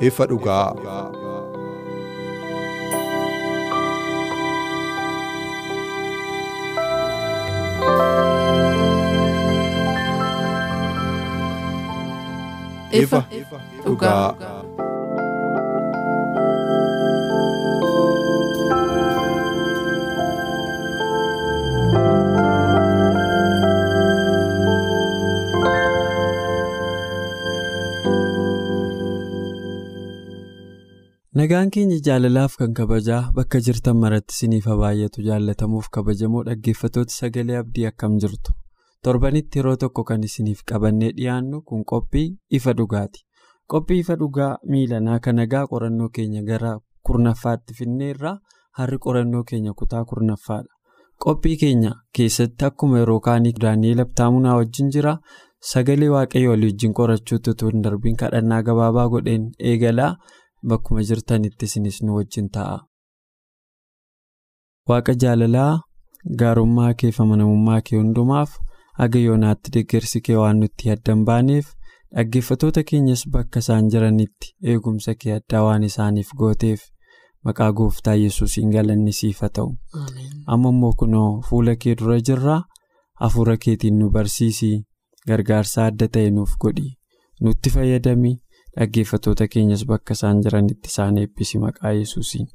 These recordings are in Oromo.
Ifa dhugaa. ifa dhugaa. Nagaan keenya jaalalaaf kan kabajaa bakka jirtan maratti isiniif baay'atu jaallatamuuf kabajamoo dhaggeeffattoota sagalee abdii akkam jirtu? Torbanitti yeroo tokko kan isiniif qabannee dhiyaannu kun qophii ifa dhugaati. Qophii ifa dhugaa miilanaa kan nagaa qorannoo keenya gara kurnaffaatti finneerraa har'i qorannoo keenya kutaa kurnaffaadha qophii keenya keessatti akkuma yeroo kaanii daani'eel abtaamunaa wajjin jira. Sagalee waaqayyo walii wajjin qorachuutti utuu hin darbiin kadhannaa gabaabaa godheen eegalaa. Bakkuma jirtanitti isinis nu wajjin ta'a. Waaqa jaalalaa gaarummaa kee fi amanamummaa kee hundumaaf haga yoonaatti deeggarsi kee waan nutti addan baaneef dhaggeeffattoota keenyas bakka isaan jiranitti eegumsa kee addaa waan isaaniif gooteef maqaa gooftaa yesuusiin galanni siif haa ta'u. Amma immoo kunoo fuula kee dura jirraa hafuura keetiin nu barsiisii gargaarsa adda ta'e nuuf godhi nutti fayyadami. Dhaggeeffattoota keenyas bakka isaan jiranitti isaan eebbisi maqaa yesuusiin.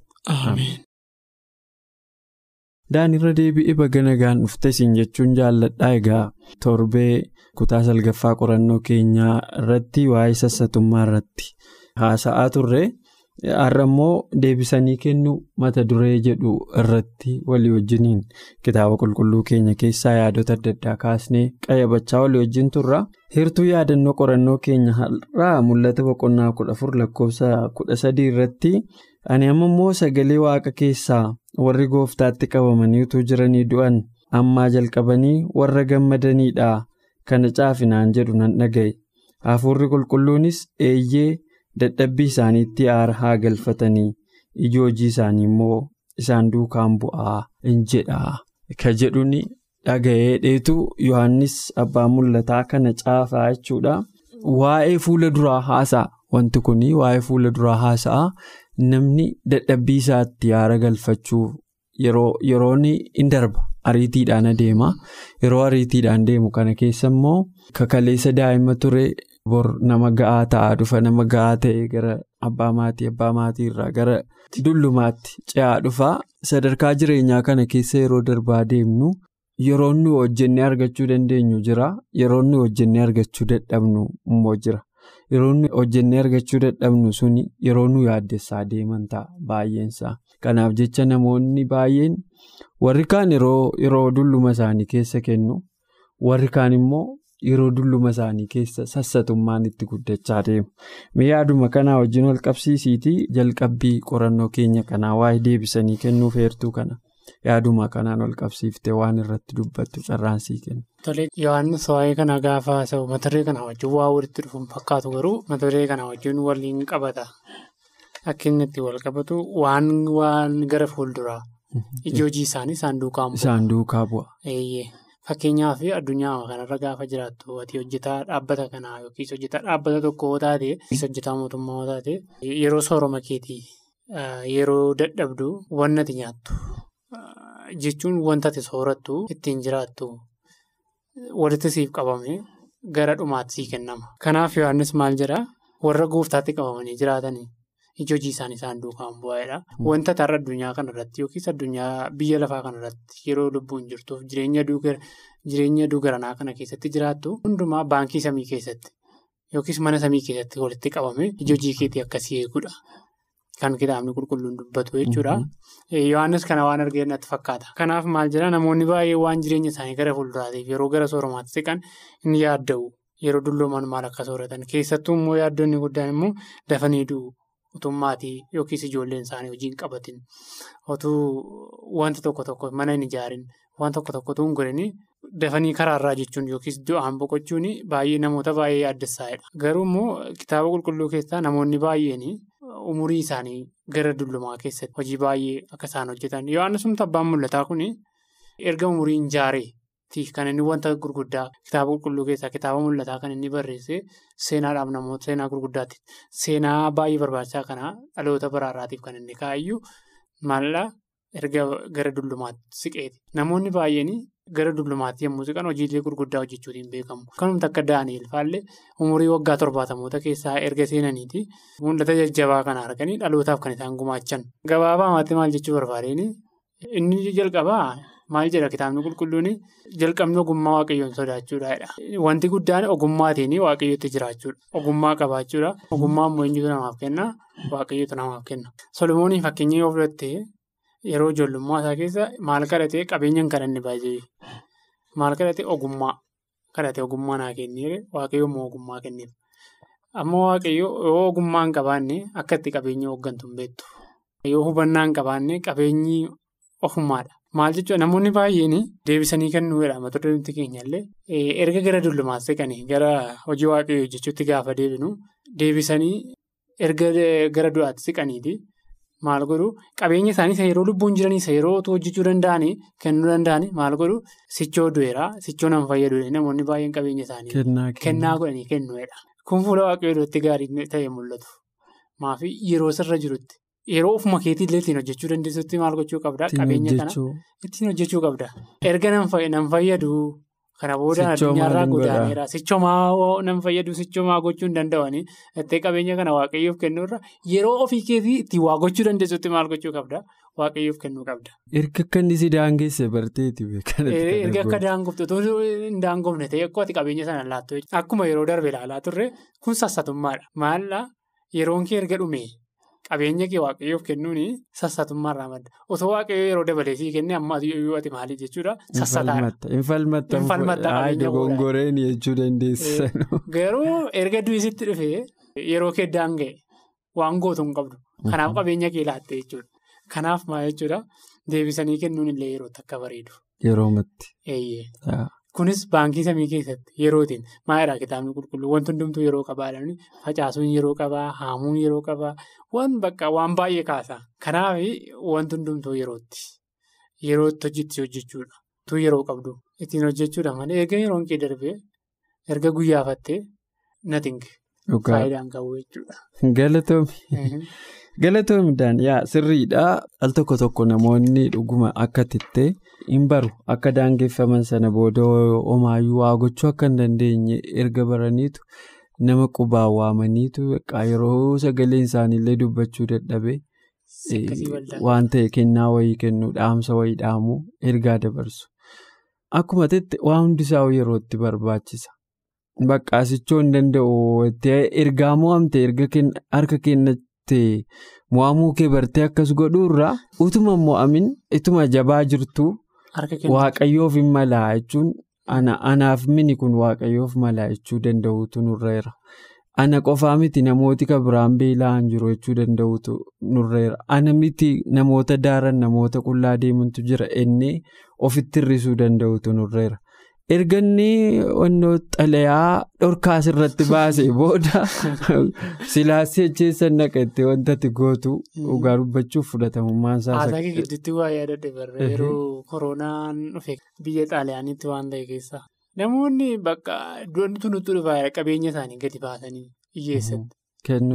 Daanirra deebi'ee baga nagaan dhufte isin jechuun jaalladhaa egaa torbee kutaa salgaffaa qorannoo keenyaa irratti waa'ee sassatummaa irratti haasa'aa turre har'a immoo deebisanii kennu mata duree jedhu irratti walii wajjiniin kitaaba qulqulluu keenya keessaa yaadota adda addaa kaasnee qayyabachaa walii wajjin turra. Hirtuu yaadannoo qorannoo keenya har'aa mul'ata boqonnaa kudha afur lakkoofsa kudha sadii irratti. Ani amma immoo sagalee waaqa keessaa warri gooftaatti qabamanii utuu jiranii du'an. Ammaa jalqabanii warra gammadaniidha. Kana caafinaan jedhu nan dhaga'e hafuurri qulqulluunis eeyyee dadhabbii isaaniitti aara haa galfatanii iji hojii isaanii immoo isaan duukaan bu'aa in jedha ka jedhuun. Dhaga'ee dheetu Yohaannis abbaa mul'ataa kana caafaa jechuudha. Waa'ee fuula duraa haasa'a. Wanti kun waa'ee fuula duraa haasa'a. Namni dadhabbii isaatti aara galfachuuf yeroon in darba. Ariitiidhaan adeema. Yeroo ariitiidhaan deemu kana keessa immoo kakaleessa daa'ima ture bor nama ga'aa ta'aa dhufa. Nama ga'aa ta'e gara abbaa maatii abbaa maatii irraa gara dullumaatti ce'aa dhufa. Sadarkaa jireenyaa kana keessa yeroo darbaa deemnu. Yeroo nuyi hojjennee argachuu dandeenyu jira. Yeroo nuyi hojjennee argachuu dadhabnu immoo jira. Yeroo nuyi hojjennee argachuu dadhabnu suni yeroo nuyi yaaddessaa deeman ta'a baay'eensaa. Kanaaf jecha namoonni baay'een warri kaan yeroo dulluma isaanii keessa kennu warri kaan immoo yeroo dulluma isaanii keessa sassatummaan itti guddachaa deemu. Mee yaaduma kanaa wajjin wal qabsiisiitii jalqabbii qorannoo keenya kanaa waa'ee deebisanii kennuuf heertuu kana. yaaduma kanaan ol qabsiiftee waan irratti dubbattu carraansii kenna. Tole Yohaannis waa'ee kana gaafa haasa'u mata duree kana wajjin waa walitti dhufuun fakkaatu garuu mata duree kana wajjin waliin qabata. Akka wal qabatu waan waan gara fuulduraa iji hojii isaanii isaan duukaa bu'a. Fakkeenyaaf addunyaa kanarra gaafa jiraattu ati hojjetaa dhaabbata kanaa yookiis hojjetaa dhaabbata tokko yoo taate yookiis hojjetaa mootummaa yoo taate yeroo sooroma keetii yeroo dadhabdu wanna ati nyaattu. Jechuun wanta ati soorattu ittiin jiraattu walitti siif qabame gara dhumaatti sii kennama. Kanaaf Yohaannis maal jedhaa warra gooftaatti qabamanii jiraatanii iji hojii isaanii isaan duukaan bu'aadha. Wanta tarra addunyaa kanarratti yookiis addunyaa biyya lafaa kanarratti yeroo lubbuun jirtuuf jireenya duugaranaa kana keessatti jiraattu hundumaa baankii samii keessatti yookiis mana samii keessatti walitti qabame iji hojii keetii akkasii eeguudha. kan kitaabni qulqulluun dubbatu jechuudha. Yohaannis kana waan argee natti fakkaata. Kanaaf maal jedhaa namoonni baay'ee waan jireenya isaanii gara fuulduraatiif yeroo gara sooromaatti siqan ni yaadda'u. Yeroo dullooman maal akka sooratan keessattuu immoo yaaddonni guddaan immoo dafanii du'u. Utummaatii yookiis ijoolleen isaanii hojii hin qabatin otuu wanta tokko tokko mana hin ijaarin waan tokko tokkotu hin godhanii dafanii karaarraa jechuun yookiis du'aan boqochuun baay'ee namoota baay'ee yaaddessaadha. Garuu immoo kitaaba qulqulluu keessaa namoonni baay'een umurii isaanii gara dullumaa keessatti hojii baay'ee akka isaan hojjetan Yohaannis abbaan mul'ataa kun erga umurii hin jaaree. Kan inni wanta gurguddaa kitaaba qulqulluu keessaa kitaaba mul'ataa kan inni barreesse seenaadhaaf namoota seenaa gurguddaatti seenaa baay'ee barbaachisaa kanaa dhaloota baraaraatiif kan inni kaa'iyyuu maallaa erga gara dullumaatti siqeeti. Namoonni baay'een gara dullumaatti yommuu siqan hojiilee gurguddaa hojjechuutiin beekamu. Kanumti akka Daani'eel faallee umurii waggaa torbaatamoota keessaa erga seenaniiti mul'ata jajjabaa kana arganii dhalootaaf kan isaan gumaachan. Gabaabaamatti maal jechuu barbaadeen inni jalqabaa. Maal jedha kitaabni qulqulluun jalqabni ogummaa waaqayyoon sodaachuudha. Wanti guddaan ogummaatiin waaqayyootti jiraachuudha. Ogummaa qabaachuudha. Ogummaa immoo eenyutu namaaf kenna? Waaqayyootu namaaf kenna. Solomoonii fakkeenya yoo fudhatte yeroo ijoollummaa isaa keessa maal kadhatee qabeenyaan kan inni baay'ee maal kadhatee ogummaa kadhatee ogummaa naa kenneere waaqayyo immoo ogummaa kenneef. Ammoo waaqayyo yoo ogummaa hin qabaanne akka itti qabeenya hooggantu hin beektu. Yoo hubannaa hin qabaanne qabeenyi ofummaadha. Maal jechuudha namoonni baay'een deebisanii kennuudha mata dureen keenyallee erga gara dullumaatti siqanii gara hojii waaqayyoo hojjechuutti gaafa deebinu deebisanii erga gara du'aatti siqaniiti. Maal godhu? Qabeenya isaanii isa yeroo lubbuun jiranii isa yeroo hojjechuu danda'anii kennuu danda'anii maal godhu? Sichoo du'eera. Sichoo nama fayyadu namoonni baay'een qabeenya isaanii kennaa godhanii kennuudha. Kun fuula waaqayyoo duratti gaarii ta'e mul'atu. Maafi yeroo sirra jirutti. Yeroo ofuma keetii illee ittiin hojjechuu dandeessutti maal gochuu qabdaa? Qabeenya kana ittiin hojjechuu qabda. Erga nan fayyadu kana booda addunyaarraa godaaneera. Sichoomaa nan fayyadu sichoomaa gochuu hin danda'anii itti qabeenya kana waaqayyoof kennuurra yeroo ofii keetii ittiin waa gochuu dandeessutti maal gochuu qabdaa? Waaqayyoof kennuu qabda. Erga akka inni si daangeesse barteeti. Erga akka daangofte otoo hin daangofne ta'e ati qabeenya sana laattu akkuma yeroo darbe ilaalaa turre kun sassatummaadha. Maallaa yeroon kee erga dhume. Qabeenya kee waaqayyoof kennuun sassatummaarraa madda. Otoo waaqayyoo yeroo dabalee sii kenne amma yoo ati maali jechuudha sassataadha. Infalmatta. Infalmatta. Dogongoreen jechuu dandeessa. Garuu erga duwisitti dhufee yeroo kee daanga'e waan gootu hin qabdu. Kanaaf qabeenya kee laatte jechuudha. Kanaaf maal jechuudha deebisanii kennuun illee yerootti akka bareedu. Yeroo matti. Kunis baankii samii keessatti yerootiin maalidhaa kitaabni qulqulluu wanti hundumtuu yeroo qabaadhaan facaasuun yeroo qabaa haamuun yeroo qabaa waan bakka waan baay'ee kaasa. Kanaaf wanti hundumtuu yerootti yerootti hojjetti hojjechuudha. Tu yeroo qabdu ittiin hojjechuudha malee erga yeroon kee darbee erga guyyaafattee natinge faayidaan qabu jechuudha. Galatoomidhaan yaa sirriidhaa al tokko tokko namoonni dhuguma akka tittee hin baru akka daangeffaman sana booda homaayyuu waa gochuu akka hin dandeenye erga baraniitu nama qubaan waamaniitu yeroo sagaleen isaaniillee dubbachuu dadhabee waan ta'e kennaa wayii kennuu dhaamsa wayii dhaamuu ergaa dabarsu. Akkuma tette waan hundisaa yerootti barbaachisa. Baqqaasichoo hin danda'u ergaa mo'amte erga harka kennatti mo'amuu kee bartee akkas godhuurraa utuma mo'amin ituma jabaa jirtu waaqayyoof hin malaa jechuun anaaf mini kun waaqayyoof malaa jechuu danda'uutu nurreera. Ana qofaa miti namooti kan biraan beela'an jiru jechuu danda'uutu nurreera. Ana miti namoota daaran namoota qullaa deemantu jira ennee ofitti hir'isuu danda'uutu nurreera. Erga inni onnoo xalayaa dhorkaas irratti baase booda silaasii jecheessan naqattee wanta ati gootu dhugaa dubbachuuf fudhatamummaan isaa. Haasaa gidduutti waa yaadadhe barree yeroo koronaan dhufe biyya xaaliyaaniitti waan ta'e keessa. Namoonni bakka du'anni tunutti dhufaa qabeenya isaanii gadi baasanii hiyyeessatti.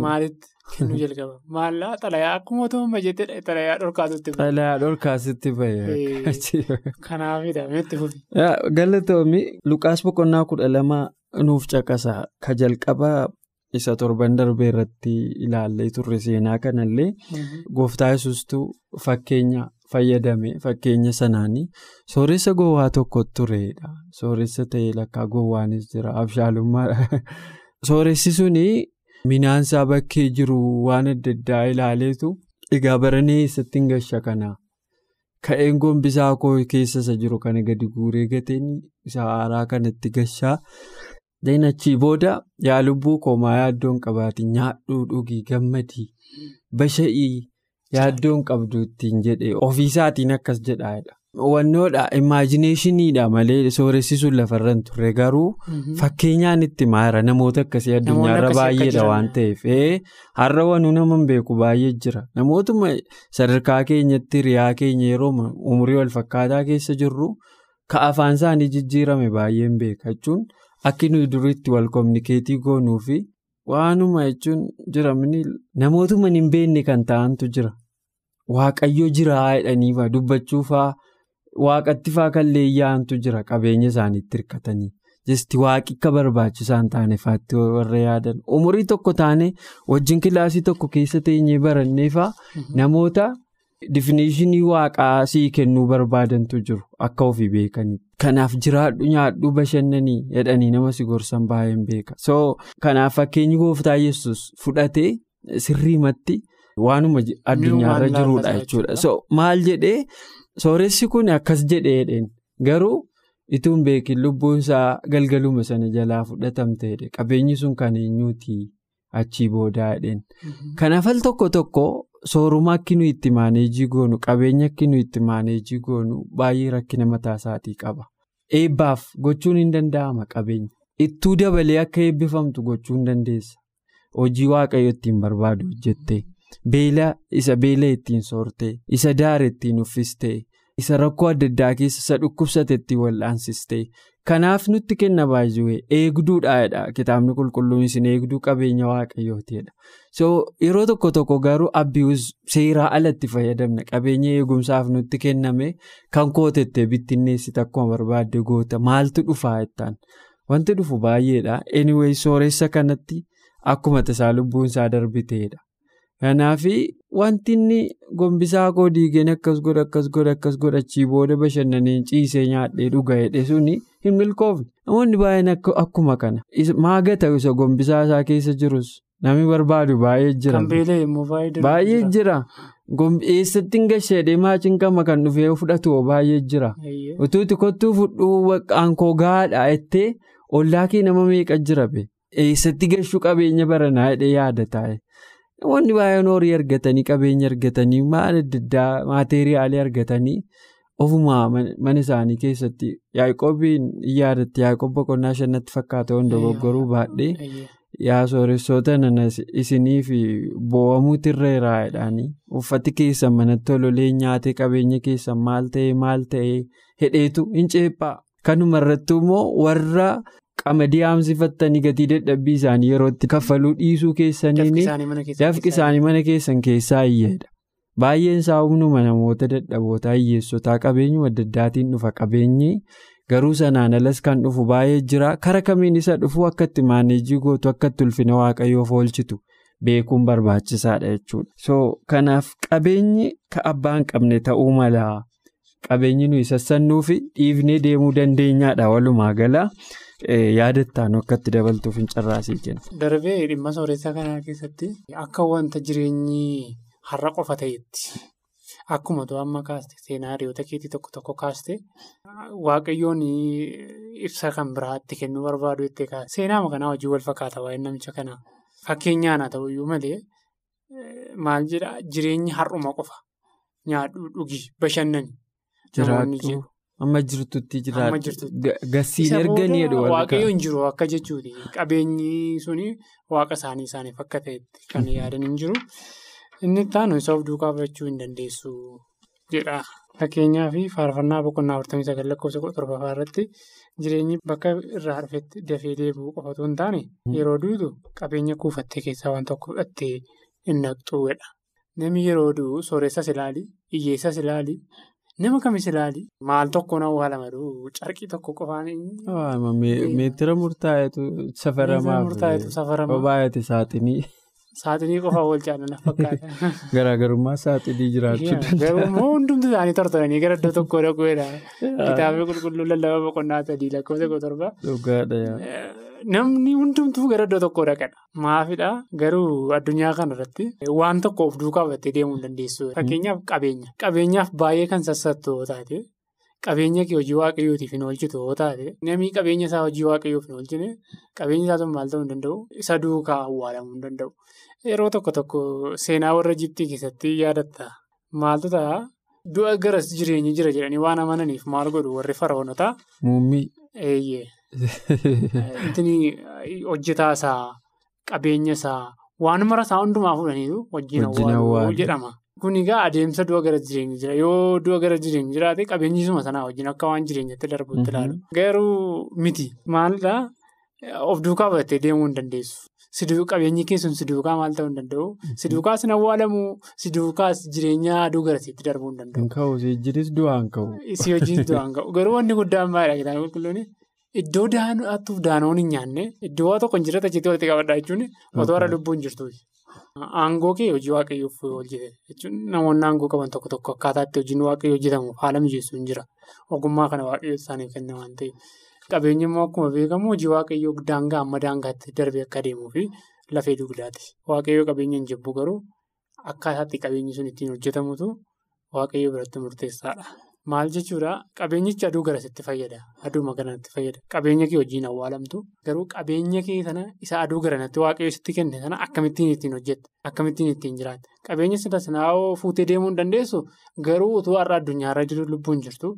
Maalitti kennuu jalqaba maallaa xalayaa akkuma otoo jettee xalayaa dhorkaasutti bahe. Xalayaa dhorkaasutti bahe. Kanaafidha meetti fufi. Galatoomi Lukaas boqonnaa kudha lama nuuf caqasa ka jalqaba isa torban darbee irratti ilaallee turre seenaa kanallee gooftaa yesuustuu fakkeenya fayyadame fakkeenya sanaanii sooressa gowwaa tokko turedha. Sooressa ta'ee lakkaa gowwaanis jira abshaalummaa. Sooressi suni minaansaa bakkee jiru waan adda addaa ilaaleetu egaa baranee eessatti gasha kana? Ka'een gombisaa koo keessa isa jiru kana gadi guuree gateen isa haaraa kanatti gashaa? Achii booda yaa lubbuu koomaa yaaddoon qabaati nyaadhuu dhugii gammadii? Basha'ii yaaddoon qabdu ittiin jedhe ofiisaatiin akkas jedhaadha. Wannoodha imaajineeshiniidha malee sooressisuun lafarran turre garuu fakkeenyaan itti maara. Namoota akkasii addunyaarra baay'eedha waan ta'eef. Har'a wanuu nama hin beeku baay'ee jira. Namootuma sadarkaa keenyatti riyaa keenya yeroo umurii wal fakkaataa keessa jirru ka afaan isaanii jijjiirame baay'een beeka jechuun akki nuyi duriitti wal kominikeetii goonuu fi waanuma jechuun jiramni namootuma hin beekne kan ta'antu jira. Waaqayyo jira jedhanii dubbachuufaa. Waaqatti faa kan leeyyaa'antu jira qabeenya isaaniitti hirkatanii jesti waaqi akka barbaachisaan taane faatti warra yaadan. Umurii tokko taane wajjin kilaasii tokko keessa teenyee baranneefaa namoota difineeshinii waaqaa sii kennuu barbaadantu jiru akka ofii beekanii. Kanaaf jiraadhu nyaadhu bashannanii jedhanii nama si gorsan baay'een beeka. So kanaaf fakkeenyi gooftaa yesus fudhatee sirriimatti waanuma addunyaarra jiruudha jechuudha. So maal jedhee. Sooressi kun akkas jedheedheen garuu ituun beekin lubbuun isaa galgaluma sana jalaa fudhatamteedha qabeenyi sun kan eenyuuti achii boodaadheen. Kanaaf al tokko tokko sooruma akki nuyi itti maaneejii goonu qabeenya akki nuyi itti maaneejii goonu baay'ee rakkina mataa isaatii qaba. Eebbaaf gochuun hin danda'ama qabeenya. Ittuu dabalee akka eebbifamtu gochuu hin dandeessa. Hojii waaqayyo ittiin barbaadu hojjettee. Beela isa beela ittiin soortee isa daara ittiin uffistee isa rakkoo adda addaa keessa isa dhukkubsate ittiin wal'aansistee kanaaf nutti kenna baay'ee eegduudhaadha. Kitaabni qulqulluun isin eegduu qabeenya waaqayyootiidha so yeroo tokko tokko garuu abbius seeraa alatti fayyadamna. Qabeenya eegumsaaf nutti kenname kan kootettee bittinneessite akkuma barbaadde goota maaltu dhufaa jettaan? Wanti dhufu baay'eedha. Anyway sooressa kanatti akkuma tasaa lubbuun isaa darbiteedha. Kanaaf wanti inni gombisaa koo diigeen akkas godha akkas godha akkas godhachii booda bashannaneen ciisee nyaadhee dhuga jedhe suni hin milkoofne. Namoonni baay'een akkuma kana. Maagata isa gombisaa isaa keessa jirus namni barbaadu baay'ee jira. Baay'ee jira. Eessatti hin gashee maaciin qama kan dhufee fudhatu baay'ee jira. Utuuti kottuu fudhuu aankoo gahaadha jettee ollaa kee nama meeqa jira be. Eessatti gashuu qabeenya baranaa jedhee yaada taa'e. Namoonni baay'een horii argatanii qabeenya argatanii maal adda addaa maateeriyaalii argatanii ofumaa mana isaanii keessatti yaaqoobiin yaadatti yaaqoob boqonnaa shanatti fakkaata wanta dogoggoruu baadhee yaa sooressoota nana isinii fi boo'amuutu irra jiraadhaanii uffati keessan manatti ololee nyaatee qabeenya keessan maal ta'ee maal ta'ee hedheetu hin ceephaa kanuma irratti immoo warra. Qamadii haamsifattanii gatii dadhabbii isaanii yeroo itti kaffaluu dhiisuu keessaniin dafqi isaanii mana keessan keessaa hiyyeedha. Baay'een isaa humnuma namoota dadhabootaa hiyyeessotaa qabeenyu adda addaatiin dhufa qabeenyi garuu sanaan alas kan dhufu baay'ee jira kara kamiin isa dhufu akka itti maaneejii gootu akka itti ulfina waaqayyoof oolchitu beekuun barbaachisaadha jechuudha. So kanaaf qabeenyi ka abbaa hin qabne ta'uu mala qabeenyi nuyi sassannuu fi dhiifnee deemuu dandeenyaadha walumaa gala. Yaadattaan akka itti dabaltuuf hin carraasii jenna. Darbee dhimma sooressaa kanaa keessatti akka wanta jireenyi har'a qofa ta'etti akkuma tu amma kaaste seenaariyoota keetii tokko tokko kaaste waaqayyoon ibsa kan biraatti kennuu barbaadu jettee kaaste. Seenaama kanaa hojii wal fakkaata waa'ee namicha kanaa fakkeenyaan haa ta'uyyuu malee maal jedhaa jireenyi har'uma qofa nyaadhuu dhugii bashannani. Jiraachuu amma jirtutti jiraatu gassiin erganii jedhu waaqayyo hin jiru akka jechuuti. Qabeenyi suni waaqa isaanii isaaniif akka ta'etti kan yaadan hin jiru. Inni ittaanu isa of duukaa fudhachuu hin dandeessu jedha. Fakkeenyaaf faarfannaa boqonnaa afurtamii sagal lakkoofsa kudha torbaffaa irratti jireenyi bakka irraa dhufetti dafee deebi'uu qofa otoo hin taane yeroo duutu qabeenya kuufattee keessaa waan tokko fudhattee hin naqxuudha namni yeroo du'u sooressas ilaali hiyyeessas ilaali. Nama kamis ilaali maal tokko na awwaalama carqii tokko qofaan. Meetira murtaa'etu safaramaa fi baay'ate saaxinii. Saaxinii qofaa wal caalaa fakkaata. Garaagarummaa saaxinii jiraachuu danda'a. Garuu hundumti isaanii tortoranii gara iddoo tokkoo dhaquudha. Kitaabni qulqulluu lallabaa boqonnaa sadii lakkoofsa torba. Dhugaadha. Namni hundumtuu gara iddoo tokkoo dhaqadha. Maafidhaa garuu addunyaa kanarratti waan tokko of duukaa battee deemuu hin dandeessu. Fakkeenyaaf qabeenya. Qabeenyaaf baay'ee kan sassattu yoo taate qabeenya kee hojii waaqayyootiif hin oolchitu yoo taate namni qabeenya isaa hojii waaqayyoof hin oolchine qabeenya isaa sun maal ta'uu hin danda'u isa duukaa awwaalamuu hin danda'u. Yeroo tokko tokko seenaa warra Ijiptii keessatti yaadatta. Maaltu ta'a? Du'a garas jireenyi jira jedhanii waan amananiif maal godhu warri fara'oonotaa? Muummii. Eeyyee. Hojjetaa isaa, qabeenya isaa, waan mara isaa hundumaa fuudhaniitu wajjin awwaaluu jedhama. Kun egaa adeemsa du'a gara jireenyi jira. Yoo du'a gara jireenyi jiraate qabeenyi suma sanaa wajjin akka waan jireenyatti darbuutti ilaalu. Garuu miti maalidhaa of duukaa battee deemuu hin dandeessu. Qabeenyi keessuun si duukaa maal ta'uu hin danda'u? Si duukaas hin awwaalamu, si duukaas jireenya aduu garasiitti darbuu hin danda'u. Hin ka'u si wajjinis du'aan ka'u. Si wajjinis du'aan ka'u. Garuu wanni guddaan kitaaba qulqulluun iddoo daana'attuuf daanoon hin nyaanne iddoo waa tokko hin jirre achitti walitti qabadhaa jechuun otoo har'a lubbuun jirtuuti. Aangoo kee hojii waaqayyoof hojjete jechuun namoonni aangoo qaban tokko tokko akkaataa itti hojiin waaqayyoo hojjetamu haala mijeessu hin jira. Ogummaa kana waaqayyoo isaaniif kenna waan ta'eef. Qabeenyi immoo akkuma beekamu hojii waaqayyoo daangaa amma daangaatti darbee akka deemuu fi lafee dugdaati. Waaqayyoo qabeenya hin jibbu garuu akkaataatti qabeenyi sun ittiin hojjetamutu waaqayyoo biratti murteessaadha. Maal jechuudha qabeenyichi aduu garasitti fayyada. Aduuma garanatti fayyada. Qabeenya kee hojiin awwaalamtu garuu qabeenya kee sana isa aduu garanatti waaqayyoo kenne sana akkamittiin ittiin hojjette akkamittiin ittiin jiraatte qabeenya sana sanaa fuutee deemuu hin dandeessu garuu utuu har'a addunyaarra jiru lubbuun jirtu.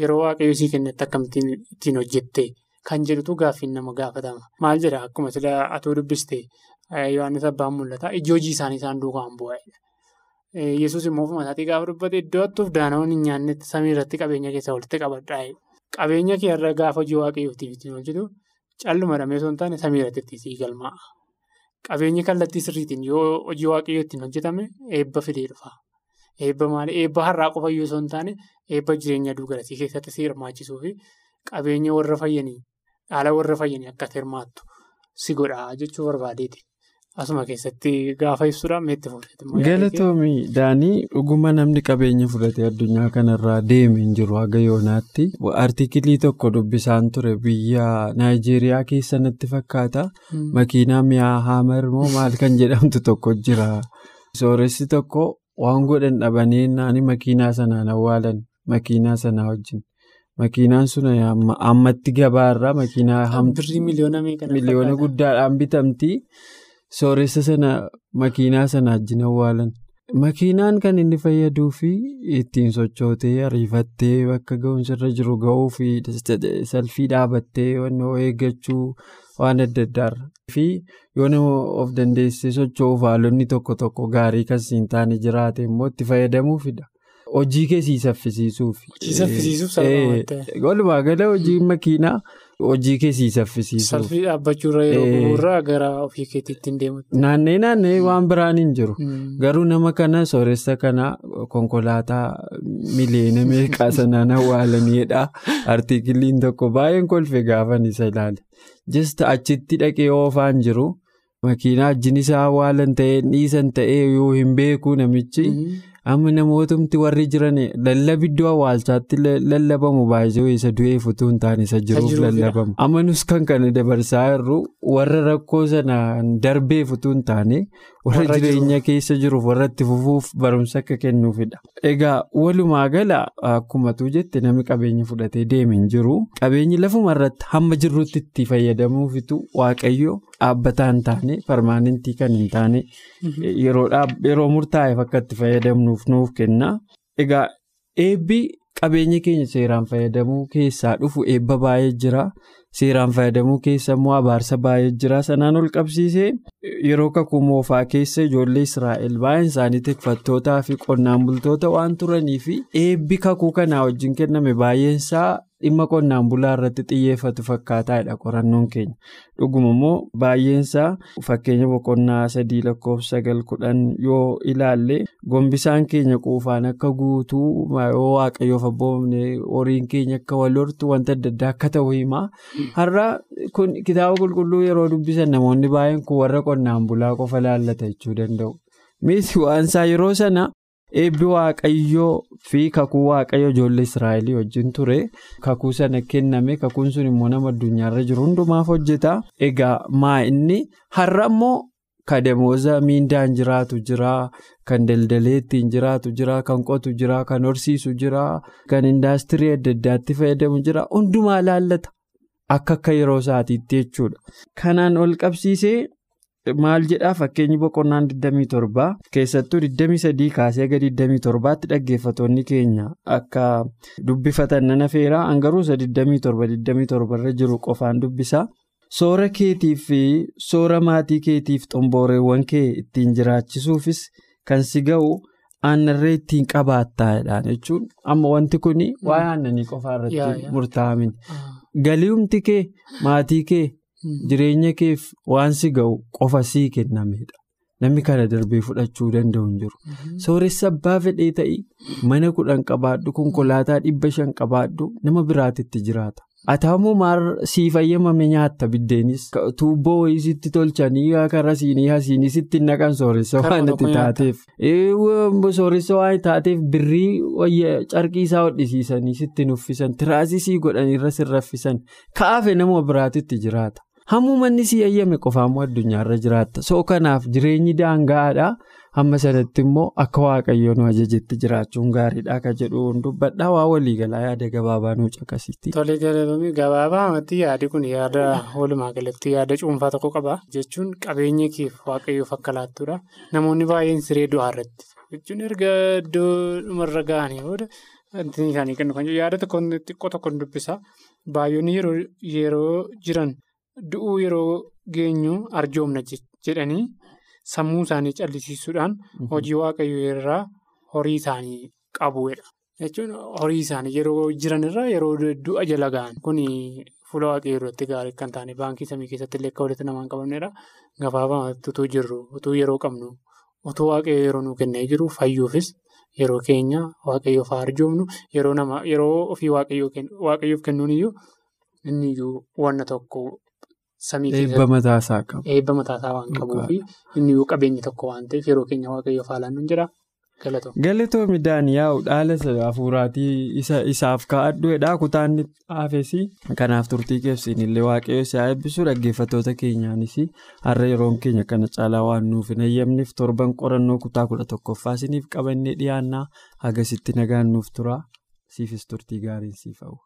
Yeroo waaqayyoo sii kennetti akkamittiin ittiin hojjette kan jedhutu gaaffiin nama gaafatama. Maal jedha akkuma sila atuu dubbiste Yohaannis abbaan mul'ata ijji hojii isaanii isaan duukaan bu'aadha. Yesuus immoo ofuma isaatii gaafa dubbate iddoo hattuuf daana'uun hin nyaannetti samii irratti qabeenya keessa walitti qabadhaa. Qabeenya kee irra gaafa hojii waaqayyootiif ittiin hojjetu calluma dhamee osoo hin taane samii irratti ittiin galmaa'a. Qabeenyi kallattii sirriitiin yoo hojii waaqayyoo ittiin hojjetame eebba fidee dhufa. Eebba maali? Eebba har'aa qofa iyyuu osoo hin taane eebba jireenya aduu garasii keessatti si hirmaachisuu fi qabeenya warra fayyanii dhaala warra fayyanii akka hirmaattu si godhaa jechuu barbaadeeti. Asuma keessatti gaafa ibsuudhaan meetti fuudhate. Galatoomii Daanii dhuguma namni qabeenya fudhatee addunyaa kanarraa deeme hin jiru haga yoonaatti. Artikilii tokko dubbisaan ture biyya Naayijeeriyaa keessa natti fakkaata. Makiinaa mi'aa Haamar moo maal kan jedhamtu tokko jira. Sooressi tokko. Waan godhan dhabanii naani makiinaa sanaan awwaalan makiinaa sanaa wajjin. Makiinaan sun ammatti gabaarraa makiinaa hamtuu miliyoona guddaadhaan bitamti. Sooressa sana makiinaa sana wajjin awwaalan. Makiinaan kan inni fayyaduu fi ittiin sochootee ariifattee bakka ga'umsarra jiru ga'uu fi salfii dhaabattee eeggachuu waan adda addaarra. Fi yoo nama of dandeessee socho'uuf haalonni tokko tokko gaarii kan siin taane jiraate immoo itti fayyadamuufidha. Hojii kee sii saffisiisuuf. Sii saffisiisuuf salphaa ta'e. Walumaa gala hojii makiinaa hojii kee sii saffisiisuuf. Salfii dhaabbachuurra yeroo gurguraa gara ofii keetiitti hin deemutti. Naannee naannee waan biraan hin jiru. Garuu nama kana sooressa kana konkolaataa miliyoona meeqaa sanaan awwaalaniidha. Artikiliin tokko baay'een kolfe gaafan isa ilaale. Jista achitti dhaqee oofaan jiru. Makiinaa wajjin isaa awwaalan ta'ee dhiisan ta'ee yoo hin beeku namichi. Amma namootumti warri jiran lallabi iddoo awwaalchaatti lallabamu baay'ee isa du'ee futuu hin taane isa jiruuf lallabamu. Amma nus kan kana dabarsaa jirru warra rakkoo sanaan darbee futuu hin taane warra jireenya keessa jiruuf warra itti fufuuf barumsa akka kennuufidha. Egaa walumaa gala akkumatu jette namni qabeenya fudhatee deeme hin jiru. Qabeenyi lafuma irratti hamma jirrutti itti fayyadamuufitu waaqayyo dhaabbataa hin taane parmaanentii kan hin taane yeroo murtaa'eef akka itti fayyadamnuuf nuuf kenna. Egaa eebbi qabeenya keenya seeraan fayyadamuu keessaa dhufu eebba baay'ee jira. Seeraan fayyadamuu keessa immoo abaarsa baay'ee jira. Sanaan ol qabsiisee yeroo kakuu moofaa keessa ijoollee Israa'el baay'een isaanii tikfattootaa fi qonnaan bultoota waan turanii fi eebbi kakuu kanaa wajjin kenname baay'eensaa dhimma qonnaan bulaa irratti xiyyeeffatu fakkaataadha qorannoon keenya. Dhuguma immoo baay'eensaa fakkeenya boqonnaa sadii lakkoofsa sagal kudhan yoo ilaalle gombisaan keenya quufaan akka guutuu yoo waaqayyoof abboomne horiin keenya akka wal hortu wanta adda addaa akka ta'u hima. Har'a kun kitaaba qulqulluu yeroo dubbisan namoonni baay'een kun warra qonnaan bulaa qofa laallata jechuu danda'u. Miiti waansaa yeroo sana eebbi waaqayyoo fi kakuu waaqayyo ijoollee israa'elii wajjin ture. Kakuu sana kenname kakuun sun immoo nama addunyaarra jiru hundumaaf hojjeta. Egaa maa inni? Har'a immoo kadamooza miindaan jiraatu jira kan daldalee ittiin jiraatu jira kan qotu jira kan horsiisu jira kan indaastirii adda addaatti fayyadamu jira. Hundumaa laallata. Akka akka yeroo isaatiitti jechuudha. Kanaan ol qabsiisee. Maal jedhaa? Fakkeenyi boqonnaan 27 keessattuu 23 kaasee aga 27tti dhaggeeffatoonni keenya akka dubbifatan nana feeraa hangaruusa 27 irra jiru qofaan dubbisa. Soora keetiif fi soora maatii keetiif xombooreewwan kee ittiin jiraachisuufis kan si ga'u aannarree ittiin qabaattaadhaan jechuun. Amma wanti kun waa'ee aannanii qofaarratti murtaa'amin galiumti kee maatii kee. Jireenya keef waan si ga'u qofa sii kennamedha. Namni kana darbee fudhachuu danda'u hin jiru. Sooressa abbaa fedhee ta'ii mana kudhan qabaadhu konkolaataa dhibba shan qabaadhu nama biraatitti jiraata. Ataammoo maar sii fayyamame nyaatta biddeenis tuubboo wayii sitti tolchanii karra siinii hasiinii sitti naqan sooressa waan itti taateef. Sooressa waan taateef birrii carqii isaa hodhisiisanii sitti nuffisan tiraasii sii godhaniirra sirraffisan kaafe nama biraatitti jiraata. Hammuu manni si eeyyame qofaammoo addunyaarra jiraatta. So kanaaf jireenyi daangaadha. Hamma sanatti immoo akka waaqayyoon ajajetti jiraachuun gaariidha kan jedhu dubbadhaa waa waliigalaa yaada gabaabaa nuu caqasitti. Tole galatoomii gabaabaamatti yaadi kun yaada walumaa galatti yaada cuunfaa tokko qaba. Jechuun qabeenya keef waaqayyoof akka laattudha. Namoonni baay'een siree du'aa irratti jechuun erga iddoo dhumarra ga'anii booda wanti isaanii kennu kan yaada xiqqoo tokko dubbisa. Baay'oonni yeroo jiran. Du'uu yeroo geenyu arjoomna jedhanii sammuu isaanii callisiisuudhaan hojii waaqayyoo irraa horii isaanii qabuudha. Jechuun horii isaanii yeroo jiranirra yeroo du'a jala ga'an kun fuula waaqayyoo irratti gaarii kan taane baankii samii keessatti illee akka walitti namaan qabamnedha. Gabaabamatti utuu jirru utuu yeroo qabnu utuu waaqayyoo yeroo nuu kennee jiru fayyuufis yeroo keenya waaqayyoof arjoomnu yeroo ofii waaqayyoof kennuun iyyuu inni iyyuu wanna tokko. Eebba mataasaa qaba. Eebba mataasaa waan qabuuf inni qabeenya tokko waan ta'eef yeroo keenya waaqayyoof haalaan nu jira galatoomii. Galatoomii Daaniyaa'u dhaala hafuuraatii isaaf kaa'adhuudha kutaan haafesi kanaaf turtii keessan illee waaqayyoo isaa eebbisu dhaggeeffattoota keenyaanis har'a yeroon keenya kana caalaa waan nuuf hin eeyyamneef torban qorannoo kutaa kudha tokkoffaa isiniif qabannee dhiyaannaa hagasitti nagaan nuuf tura siifis turtii gaariin siif hawwa.